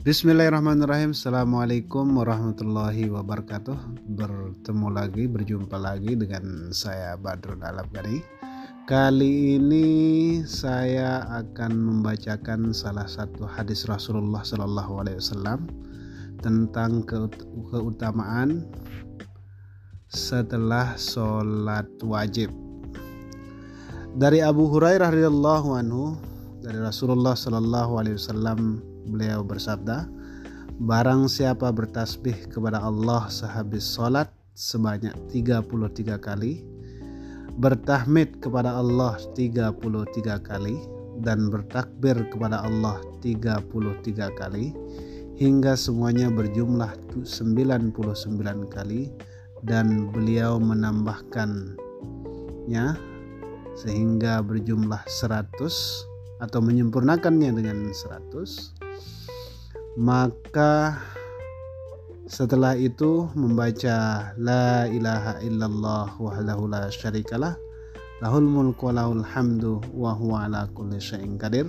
Bismillahirrahmanirrahim. Assalamualaikum warahmatullahi wabarakatuh. Bertemu lagi, berjumpa lagi dengan saya Badrun Alabgani Kali ini saya akan membacakan salah satu hadis Rasulullah Sallallahu Alaihi Wasallam tentang keutamaan setelah sholat wajib. Dari Abu Hurairah radhiyallahu anhu dari Rasulullah Sallallahu Alaihi Wasallam beliau bersabda, Barang siapa bertasbih kepada Allah sehabis sholat sebanyak 33 kali, bertahmid kepada Allah 33 kali, dan bertakbir kepada Allah 33 kali, hingga semuanya berjumlah 99 kali, dan beliau menambahkannya sehingga berjumlah 100 atau menyempurnakannya dengan 100 maka setelah itu membaca la ilaha illallah wahdahu la syarikalah lahul mulku lahul hamdu wa huwa ala kulli syai'in qadir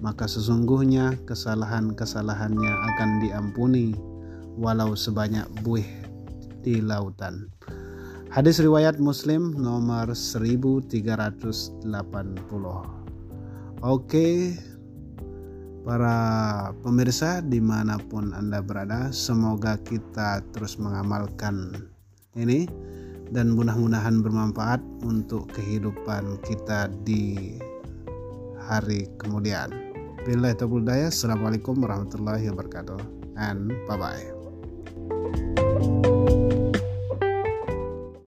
maka sesungguhnya kesalahan-kesalahannya akan diampuni walau sebanyak buih di lautan. Hadis riwayat Muslim nomor 1380. Oke, para pemirsa di mana pun Anda berada semoga kita terus mengamalkan ini dan mudah-mudahan bermanfaat untuk kehidupan kita di hari kemudian. Bila itu Assalamualaikum warahmatullahi wabarakatuh and bye-bye.